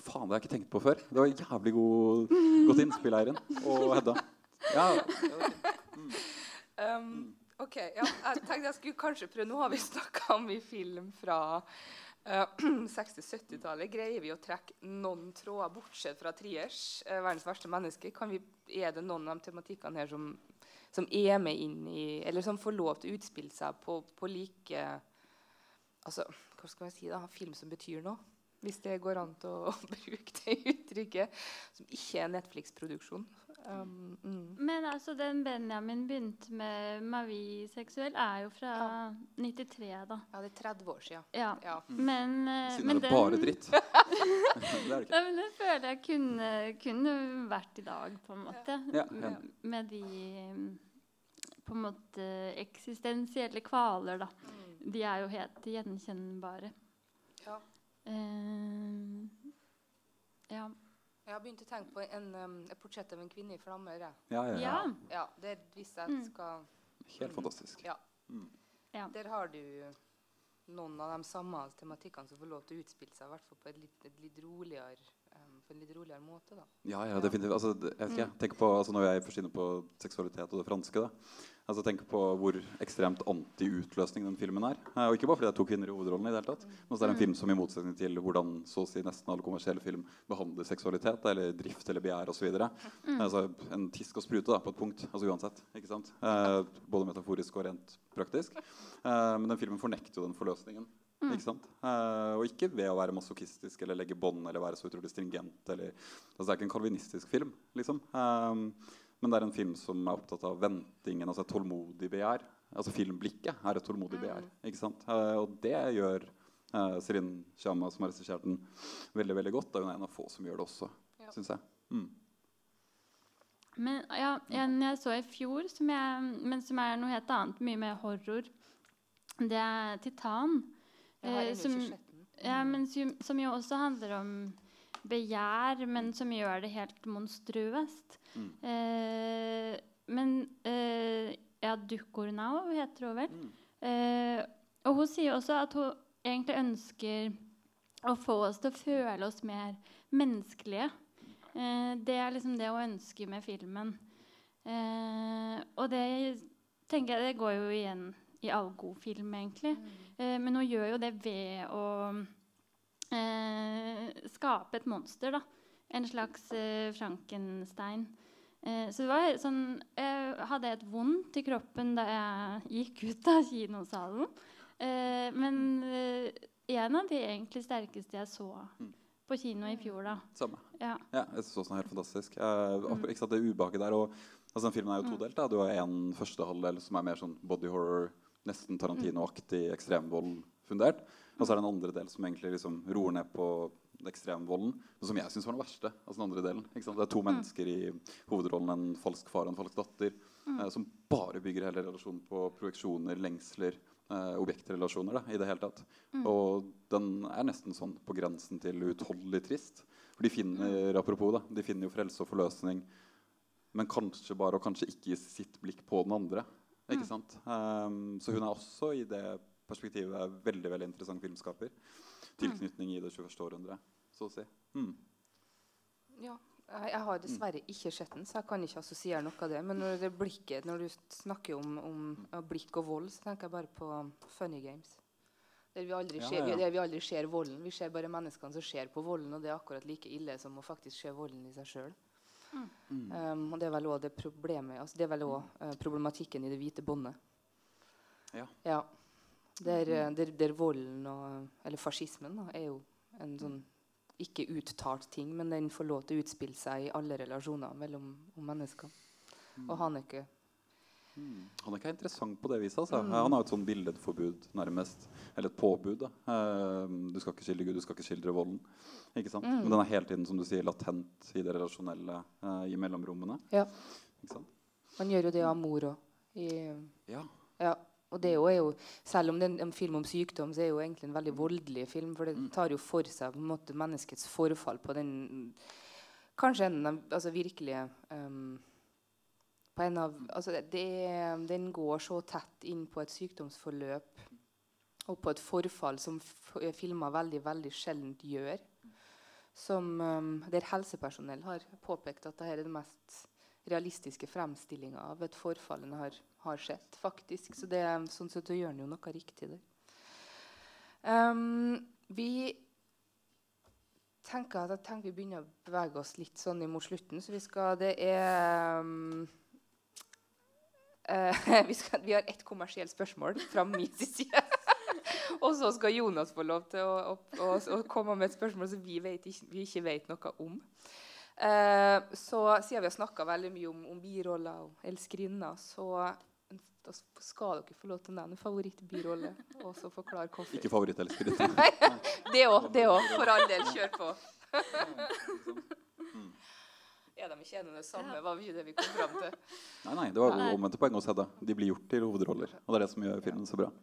Faen, det har jeg ikke tenkt på før. Det var jævlig god, godt innspill, Eirin. Og Hedda. Ja, ja, Mm. Um, ok, ja, jeg tenkte jeg skulle kanskje prøve Nå har vi snakka i film fra uh, 60-70-tallet. Greier vi å trekke noen tråder, bortsett fra Triers, uh, 'Verdens verste menneske'? Vi, er det noen av de tematikkene her som, som er med inn i Eller som får lov til å utspille seg på, på like Altså, hva skal jeg si da? Film som betyr noe? Hvis det går an til å, bruke det uttrykket. Som ikke er Netflix-produksjon. Um, mm. Men altså, den Benjamin begynte med Mavi seksuell, er jo fra 93, da. Ja, det er 30 år siden. Ja. Ja. Men, uh, Siden men er det bare dritt. det er det ikke. Nei, men det føler jeg kunne, kunne vært i dag, på en måte. Ja, ja. Med de mm, på en måte eksistensielle kvaler, da. De er jo helt gjenkjennbare. Ja. Uh, ja. Jeg har begynt å tenke på en, um, et portrett av en kvinne i flammer. Ja, ja, ja. ja. Det Hvis jeg Mm. skal Helt fantastisk. Ja. Mm. Ja. Der har du noen av de samme tematikkene som får lov til å utspille seg, i hvert fall på et litt, et litt roligere, på en litt roligere måte. da. Ja, ja, definitivt. Altså, jeg jeg tenker på, altså, Når jeg først er inne på seksualitet og det franske da, altså tenk på hvor ekstremt anti-utløsning den filmen er. Eh, og ikke bare fordi det er to kvinner i hovedrollen, i det hele tatt, men også det er en film som i motsetning til hvordan så å si nesten alle kommersielle film behandler seksualitet eller drift eller begjær osv. Mm. Altså, en tisk og sprute da, på et punkt. altså uansett, ikke sant? Eh, både metaforisk og rent praktisk. Eh, men den filmen fornekter jo den forløsningen. Ikke sant? Eh, og ikke ved å være masochistisk eller legge bånd eller være så utrolig stringent. Eller, altså det er ikke en kalvinistisk film. liksom. Eh, men det er en film som er opptatt av ventingen, altså et tålmodig begjær. Altså Filmblikket er et tålmodig begjær. ikke sant? Eh, og det gjør uh, Serin Shyama, som har regissert den, veldig veldig godt. Da hun er en av få som gjør det også, Ja. syns jeg. Mm. Men ja, en jeg så i fjor, som jeg, men som er noe helt annet, mye mer horror, det er 'Titan'. Eh, som, ja, men som, som jo også handler om begjær, men som gjør det helt monstruøst. Mm. Eh, men eh, Ja, Dukornau heter hun vel. Mm. Eh, og hun sier også at hun egentlig ønsker å få oss til å føle oss mer menneskelige. Eh, det er liksom det hun ønsker med filmen. Eh, og det tenker jeg det går jo igjen i all god film, egentlig. Eh, men hun gjør jo det ved å eh, skape et monster, da. En slags eh, Frankenstein. Eh, så det var sånn Jeg hadde et vondt i kroppen da jeg gikk ut av kinosalen. Eh, men eh, en av de egentlig sterkeste jeg så på kino i fjor, da. Samme. Ja. Ja, jeg synes også den er helt fantastisk. Ap- ikke sant, det ubehaget der. Og, altså, den filmen er jo todelt. Da. Du har en første halvdel som er mer sånn body horror, nesten Tarantino-aktig ekstremvold fundert. Og så er det en andre del som egentlig liksom roer ned på ekstremvolden, men som jeg syns var den verste. altså den andre delen. Det er to mennesker i hovedrollen, en falsk far og en falsk datter, eh, som bare bygger hele relasjonen på projeksjoner, lengsler, eh, objektrelasjoner da, i det hele tatt. Og den er nesten sånn på grensen til uutholdelig trist. For de finner apropos da, de finner jo frelse og forløsning, men kanskje bare og kanskje ikke i sitt blikk på den andre. Ikke sant? Um, så hun er også i det perspektivet veldig veldig interessant filmskaper. Tilknytning i det 21. århundre, så å si. Mm. Ja. Jeg, har dessverre ikke sett den, så jeg kan ikke assosiere noe av det. Men når, det blikket, når du snakker om, om blikk og vold, så tenker jeg bare på Funny Games. Der vi, aldri Ja, ser, ja. der vi aldri ser volden. Vi ser bare menneskene som ser på volden, og det er akkurat like ille som å faktisk se volden i seg sjøl. Um, og det er vel problemet altså eh, problematikken i det hvite båndet. Ja. Ja. Der, eh, der, der volden og Eller fascismen da, er jo en sånn ikke uttalt ting, men den får lov til å utspille seg i alle relasjoner mellom mennesker. mennesker. Og Haneke Mm. er er interessant på det viset. Altså. Han har et sånn billedforbud, nærmest. Eller et påbud. Eh, du skal ikke skildre Gud, du skal ikke skildre volden. Ikke sant? Men den er hele tiden som du sier, latent i det relasjonelle eh, i mellomrommene. Ja. Ikke sant? Man gjør jo det av mor òg. Ja. Ja. Og det er jo, er jo, selv om det er en film om sykdom, så er det jo egentlig en veldig voldelig film. For det tar jo for seg måte menneskets forfall på den Kanskje en av altså virkelige um, av, altså det, Den går så tett inn på et sykdomsforløp og på et forfall som filmer veldig veldig sjelden gjør. Som, um, der helsepersonell har påpekt at dette er den mest realistiske fremstillinga av et forfall en har, har sett. faktisk. Så det, er- sånn sett så gjør en jo noe riktig der. Um, vi tenker at jeg tenker vi begynner å bevege oss litt sånn imot slutten. Så vi skal Det er um, eh, vi, skal, vi har ett kommersielt spørsmål fra min side. Og så skal Jonas få lov til å, å, å, å komme med et spørsmål som vi, vet ikke, vi ikke vet noe om. Uh, så siden vi har snakka veldig mye om, om biroller og elskerinner, så da skal dere få lov til å nevne favorittbirolle. Og så forklare hvorfor. Ikke favorittelskerinne. Det òg, det òg. For all del, kjør på. Er de ikke enige om det samme? Var vi det vi kom fram til? Nei, nei, det var omvendte poeng hos Hedda. De blir gjort til hovedroller. Og det er det som gjør filmen så bra.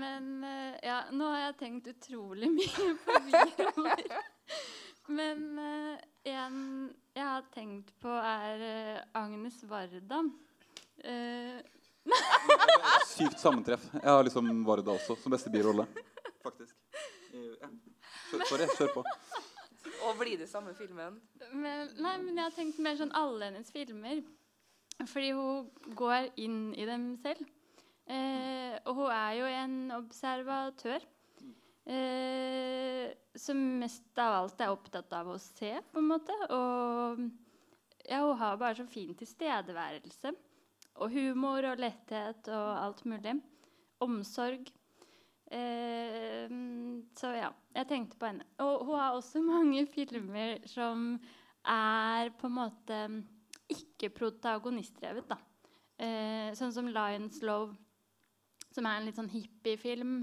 Men eh, ja, nå har jeg tenkt utrolig mye på videoer. Men eh, en jeg har tenkt på, er eh, Agnes Varda. Uh, Sykt sammentreff. Jeg har liksom Varda også som beste birolle. Faktisk. Ja. Sorry, kjør på. Og blir det samme filmen? men, nei, men jeg har tenkt mer sånn alle hennes filmer. Fordi hun går inn i dem selv. Eh, og hun er jo en observatør. Eh, som mest av alt er opptatt av å se, på en måte. Og ja, hun har bare så fin tilstedeværelse. Og humor og letthet og alt mulig. Omsorg. Eh, så ja, jeg tenkte på henne. Og hun har også mange filmer som er på en måte ikke protagonistdrevet. Eh, sånn som 'Lions Love', som er en litt sånn hippiefilm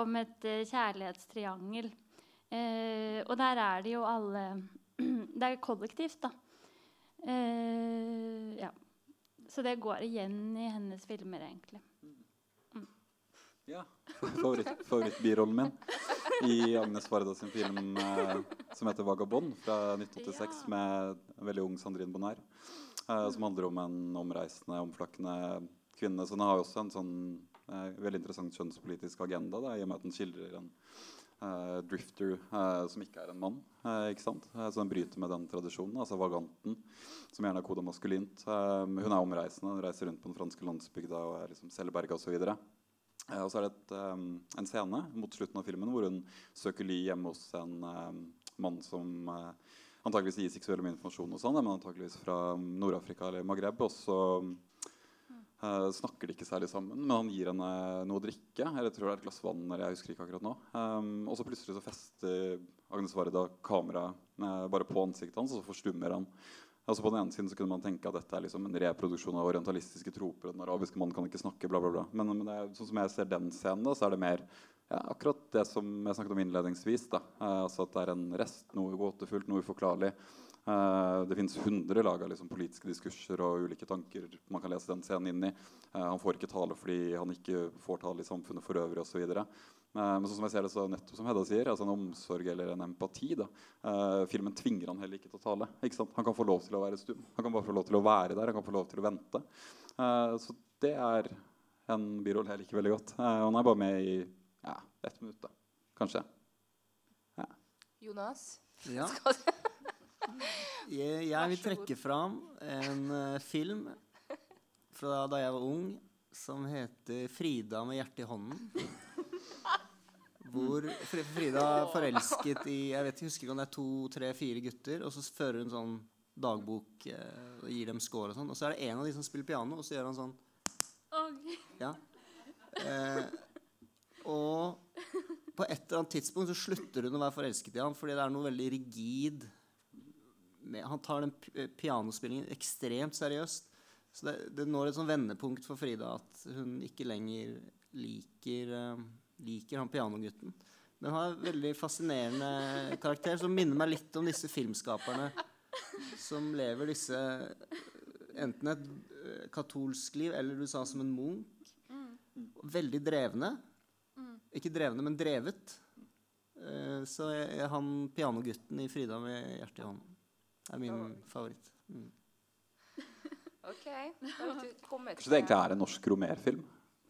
om et eh, kjærlighetstriangel. Eh, og der er det jo alle Det er kollektivt, da. Eh, ja. Så det går igjen i hennes filmer, egentlig. Ja, favoritt, Favorittbirollen min i Agnes Varda sin film eh, som heter 'Vagabond' fra 1986 Ja. med en veldig ung Sandrine Bonnaire. Eh, som handler om en omreisende, omflakkende kvinne. Så den har jo også en sånn eh, veldig interessant kjønnspolitisk agenda, da, i og med at den skildrer en eh, drifter eh, som ikke er en mann. eh, ikke sant? Så den bryter med den tradisjonen. Altså vaganten, som gjerne er koda maskulint. Hun er omreisende, hun reiser rundt på den franske landsbygda og er liksom selvberga osv. Eh, og så er det et, um, en scene mot slutten av filmen hvor hun søker ly hjemme hos en um, mann som antakeligvis gir seksuell informasjon, og sånn, men antakeligvis fra Nord-Afrika eller Maghreb. Og så uh, snakker de ikke særlig sammen, men han gir henne noe å drikke. Eller jeg tror det er et glass vann. eller jeg husker ikke akkurat nå. Um, og så plutselig så fester Agnes Varda kameraet uh, bare på ansiktet hans, og så forstummer han. Altså På den ene siden så kunne man tenke at dette er liksom en reproduksjon av orientalistiske troper. og Den arabiske mannen kan ikke snakke, bla, bla, bla. Men, men er, sånn som jeg ser den scenen, da, så er det mer ja, akkurat det som jeg snakket om innledningsvis. da. Eh, altså At det er en rest, noe gåtefullt, noe uforklarlig. Eh, det finnes hundre lag av liksom, politiske diskurser og ulike tanker man kan lese den scenen inn i. Eh, han får ikke tale fordi han ikke får tale i samfunnet for øvrig osv. Uh, men sånn som jeg ser det, så nettopp som Hedda sier, altså en omsorg eller en empati. Da. filmen tvinger han heller ikke til å tale. Han kan få lov til å være stum. Han kan bare få lov til å være der. Han kan få lov til å vente. så det er en birolle jeg liker veldig godt. han er bare med i ja, ett minutt, da. Kanskje. Ja. Jonas? Ja. Jeg, jeg vil trekke fram en uh, film fra da jeg var ung, som heter 'Frida med hjertet i hånden'. Hvor Frida er forelsket i Jeg vet ikke, husker ikke om det er to, tre, fire gutter. Og så fører hun sånn dagbok uh, og gir dem score og sånn. Og så er det en av de som spiller piano, og så gjør han sånn. Ja. Eh, og på et eller annet tidspunkt så slutter hun å være forelsket i ham fordi det er noe veldig rigid han tar den eh, pianospillingen ekstremt seriøst. Så det, det når et sånn vendepunkt for Frida at hun ikke lenger liker, uh, liker han pianogutten. Men han har en veldig fascinerende karakter som minner meg litt om disse filmskaperne som lever disse Enten et uh, katolsk liv eller du sa som en munk. Veldig drevne. Ikke drevne, men drevet. Uh, så er han pianogutten i 'Frida med hjertet i hånden'. Er min favoritt. Mm. ok. Kanskje det egentlig er en norsk romerfilm?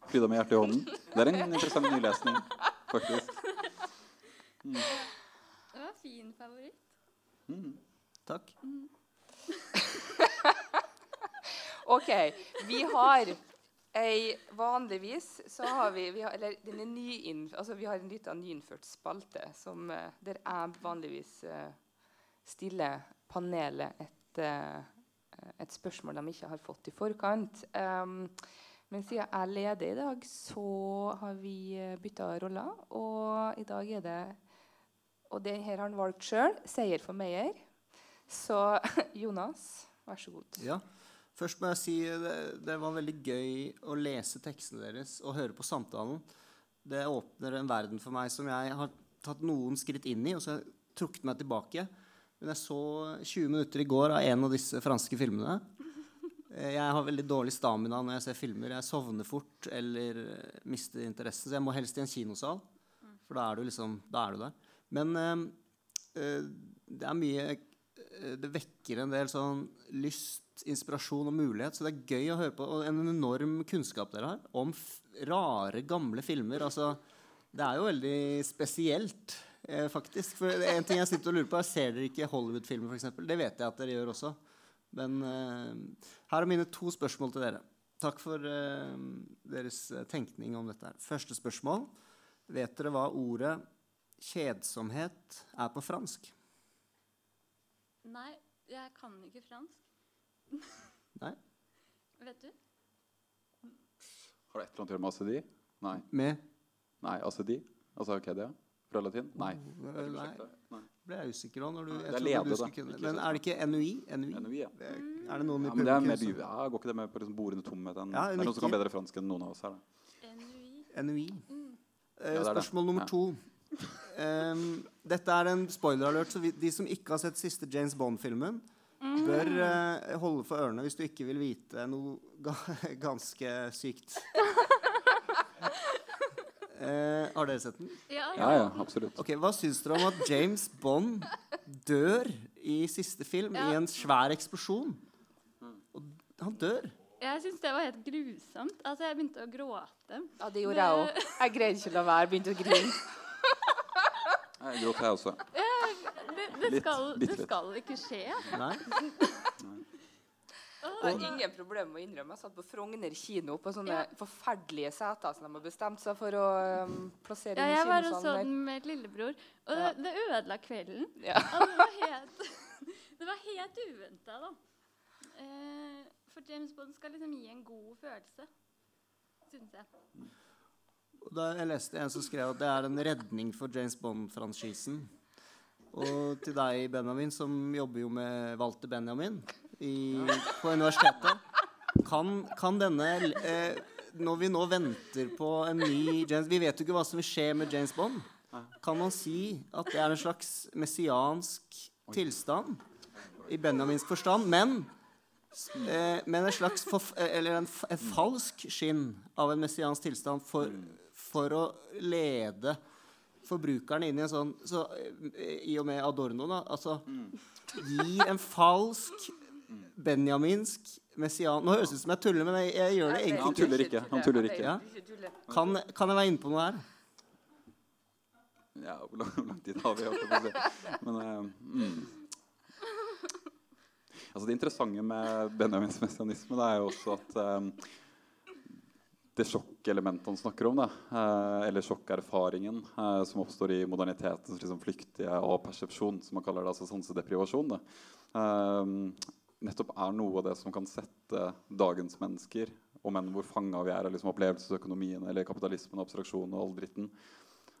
'Frida med hjertet i hånden'? Det er en interessant nylesning, faktisk. Mm. Det var en fin favoritt. Mm. Takk. Mm. ok. Vi har ei Vanligvis så har vi, vi har, Eller den er ny altså vi har en liten nyinnført spalte som, uh, der jeg vanligvis uh, stiller panelet et, uh, et, spørsmål de ikke har fått i forkant. Um, men siden jeg leder i dag, så har vi bytta roller. Og i dag er det Og det her har han valgt sjøl. Seier for Meyer. Så Jonas, vær så god. Ja. Først må jeg si det, det var veldig gøy å lese tekstene deres og høre på samtalen. Det åpner en verden for meg som jeg har tatt noen skritt inn i, og så har jeg trukket meg tilbake. Men jeg så 20 minutter i går av en av disse franske filmene. Eh, jeg har veldig dårlig stamina når jeg ser filmer. Jeg sovner fort eller eh, mister interesse. Så jeg må helst i en kinosal, for da er du, liksom, da er du der. Men øh, det er mye Det vekker en del sånn lyst, inspirasjon og mulighet. Så det er gøy å høre på. Og en enorm kunnskap dere har om rare, gamle filmer. Altså, det er jo veldig spesielt eh, faktisk. For en ting jeg sitter og lurer på, er Ser dere ikke Hollywood-filmer, f.eks.? Det vet jeg at dere gjør også. Men eh, her er mine to spørsmål til dere. Takk for eh, deres eh, tenkning om dette. her. Første spørsmål. Vet dere hva ordet kjedsomhet er på fransk? Nei, jeg kan ikke fransk. Nei? Vet du? Har det et eller annet å gjøre med acedi? Nei. Med? Nei, acedi? Altså Arcadia? Fra latin? Nei. Nei. Nei. Ble jeg usikker òg. Det er lede, da. Kunne. Men er det ikke NUI? NUI? NUI ja. Det er, det noen i ja, publikum? det er mer, ja, Går ikke det med på liksom borende tomhet? En, ja, det er noen som kan bedre fransk enn noen av oss her. Da. NUI. NUI. Mm. Eh, spørsmål nummer to. Um, dette er en spoiler-alert, så vi, de som ikke har sett siste James Bond-filmen, mm. bør uh, holde for ørene hvis du ikke vil vite noe ga ganske sykt. Uh, har dere sett den? Ja, ja, ja absolutt. Ok, Hva syns dere om at James Bond dør i siste film Ja. i en svær eksplosjon? Og han dør. Jeg syns det var helt grusomt. Altså, Jeg begynte å gråte. Ja, det gjorde jeg òg. Jeg greide ikke å la være. Begynte å grine. Jeg gråt, jeg også. Det, det, Litt, skal, det skal ikke skje. Nei? Jeg er ingen problem med å innrømme. Jeg satt på Frogner kino på sånne Ja. forferdelige seter som de har bestemt seg for å um, plassere Ja, i jeg var og så kinosalen den med lillebror, og Ja. det, det ødela kvelden. Ja. Det var helt, det var helt uventa, da. Eh, For James Bond skal liksom gi en god følelse, syns jeg. Og Da jeg leste en som skrev at det er en redning for James Bond-franchisen. Og til deg, Benjamin, som jobber jo med Walter Benjamin i, på universitetet. Kan, kan denne eh, Når vi nå venter på en ny James Vi vet jo ikke hva som vil skje med James Bond. Kan man si at det er en slags messiansk tilstand i Benjamins forstand, men eh, men en slags forf eller en, en falsk skinn av en messiansk tilstand for, for å lede forbrukerne inn i en sånn så, eh, I og med Adorno, da. Altså Gi en falsk benjaminsk messian Nå høres det ut som jeg tuller, men jeg, jeg gjør det Han tuller ikke, han tuller ikke. Ja. Kan, kan jeg være inne på noe her? Ja, hvor lang, hvor lang tid har vi? holdt. Men uh, mm. altså Det interessante med Benjamins messianisme det er jo også at eh, det sjokkelementet han snakker om, da, eh, eller sjokkerfaringen eh, som oppstår i modernitetens liksom, flyktige og persepsjon, som man kaller det, altså sansedeprivasjon, da, eh, nettopp er noe av det som kan sette dagens mennesker, om enn hvor fanga vi er av liksom, opplevelsesøkonomien eller kapitalismen og abstraksjonen og all dritten,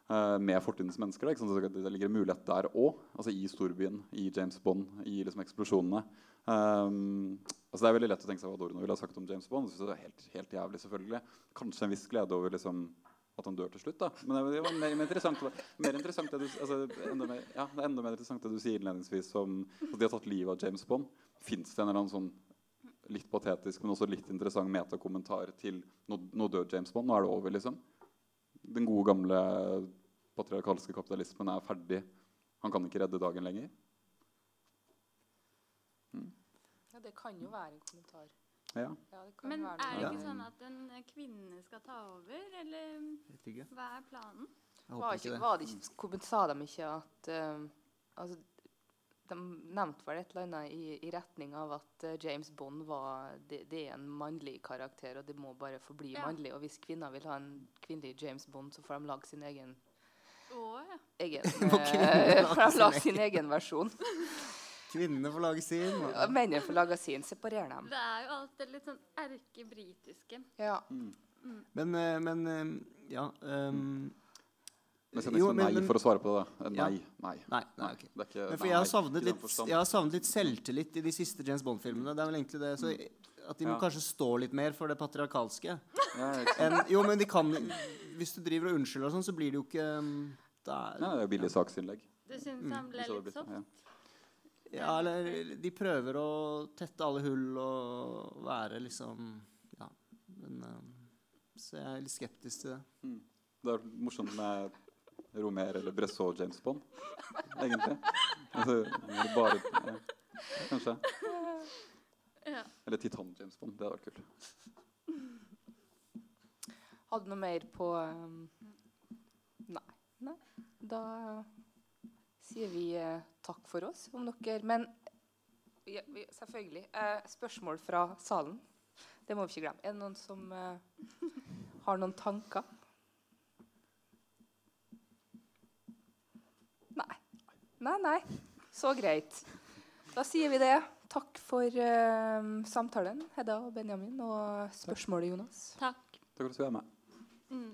eh, med fortidens mennesker. Det, det ligger en mulighet der òg, altså i storbyen, i James Bond, i liksom eksplosjonene. Um, altså det er veldig lett å tenke seg hva Adorno ville ha sagt om James Bond. Synes det er helt, helt jævlig, selvfølgelig. Kanskje en viss glede over liksom, at han dør til slutt. da. Men det, det var mer, mer interessant, mer interessant det du, altså, enda mer, ja, det er enda mer interessant det du sier innledningsvis om at de har tatt livet av James Bond. Fins det en eller annen sånn litt patetisk, men også litt interessant metakommentar til nå, nå dør James Bond, nå er det over, liksom? Den gode, gamle patriarkalske kapitalismen er ferdig. Han kan ikke redde dagen lenger. Ja, det kan jo være en kommentar. Ja. Ja, det kan Men være er det ikke sånn at en kvinne skal ta over, eller hva er planen? Jeg Var, håper ikke, ikke det. var det ikke, sa de ikke at uh, altså, De nevnte vel et eller annet i, i retning av at uh, James Bond var det, det er en mannlig karakter, og det må bare forbli Ja. mannlig. Og hvis kvinner vil ha en kvinnelig James Bond, så får de lage sin egen, oh, ja. egen får lage sin egen versjon. Kvinnene får lage sin. Ja, Mennene får lage sin. Separer dem. Det er jo alt det litt sånn erkebritiske. Ja. Men, eh, men eh, ja ehm, Messianisme jo, men- nei, men- for å svare på det. da. Eh, Ja. Nei. Nei. Nei, okay. Det er ikke, Men for jeg har, nei, savnet litt, jeg har savnet litt selvtillit i de siste James Bond-filmene. Det er vel egentlig det. Så at de må Ja. kanskje stå litt mer for det patriarkalske. Ja, en, jo, men de kan Hvis du driver og unnskylder og sånn, så blir det jo ikke um, der, Ja, det er jo billig saksinnlegg. Du syns han ble litt blitt- soft? ja. Eller de prøver å tette alle hull og være liksom Ja. Men Så jeg er litt skeptisk til det. Det er morsomt med Romer eller Bressot James Bond, egentlig. Altså, bare, ja, kanskje. Ja. Eller Titan James Bond. Det hadde vært kult. Hadde du noe mer på um, Nei. Nei. Da sier vi uh, takk for oss, om dere Men ja, vi, selvfølgelig. Uh, spørsmål fra salen. Det må vi ikke glemme. Er det noen som uh, har noen tanker? Nei. Nei, nei. Så greit. Da sier vi det. Takk for uh, samtalen, Hedda og Benjamin, og spørsmålet, Jonas. Takk. Takk for at du er med. Mm.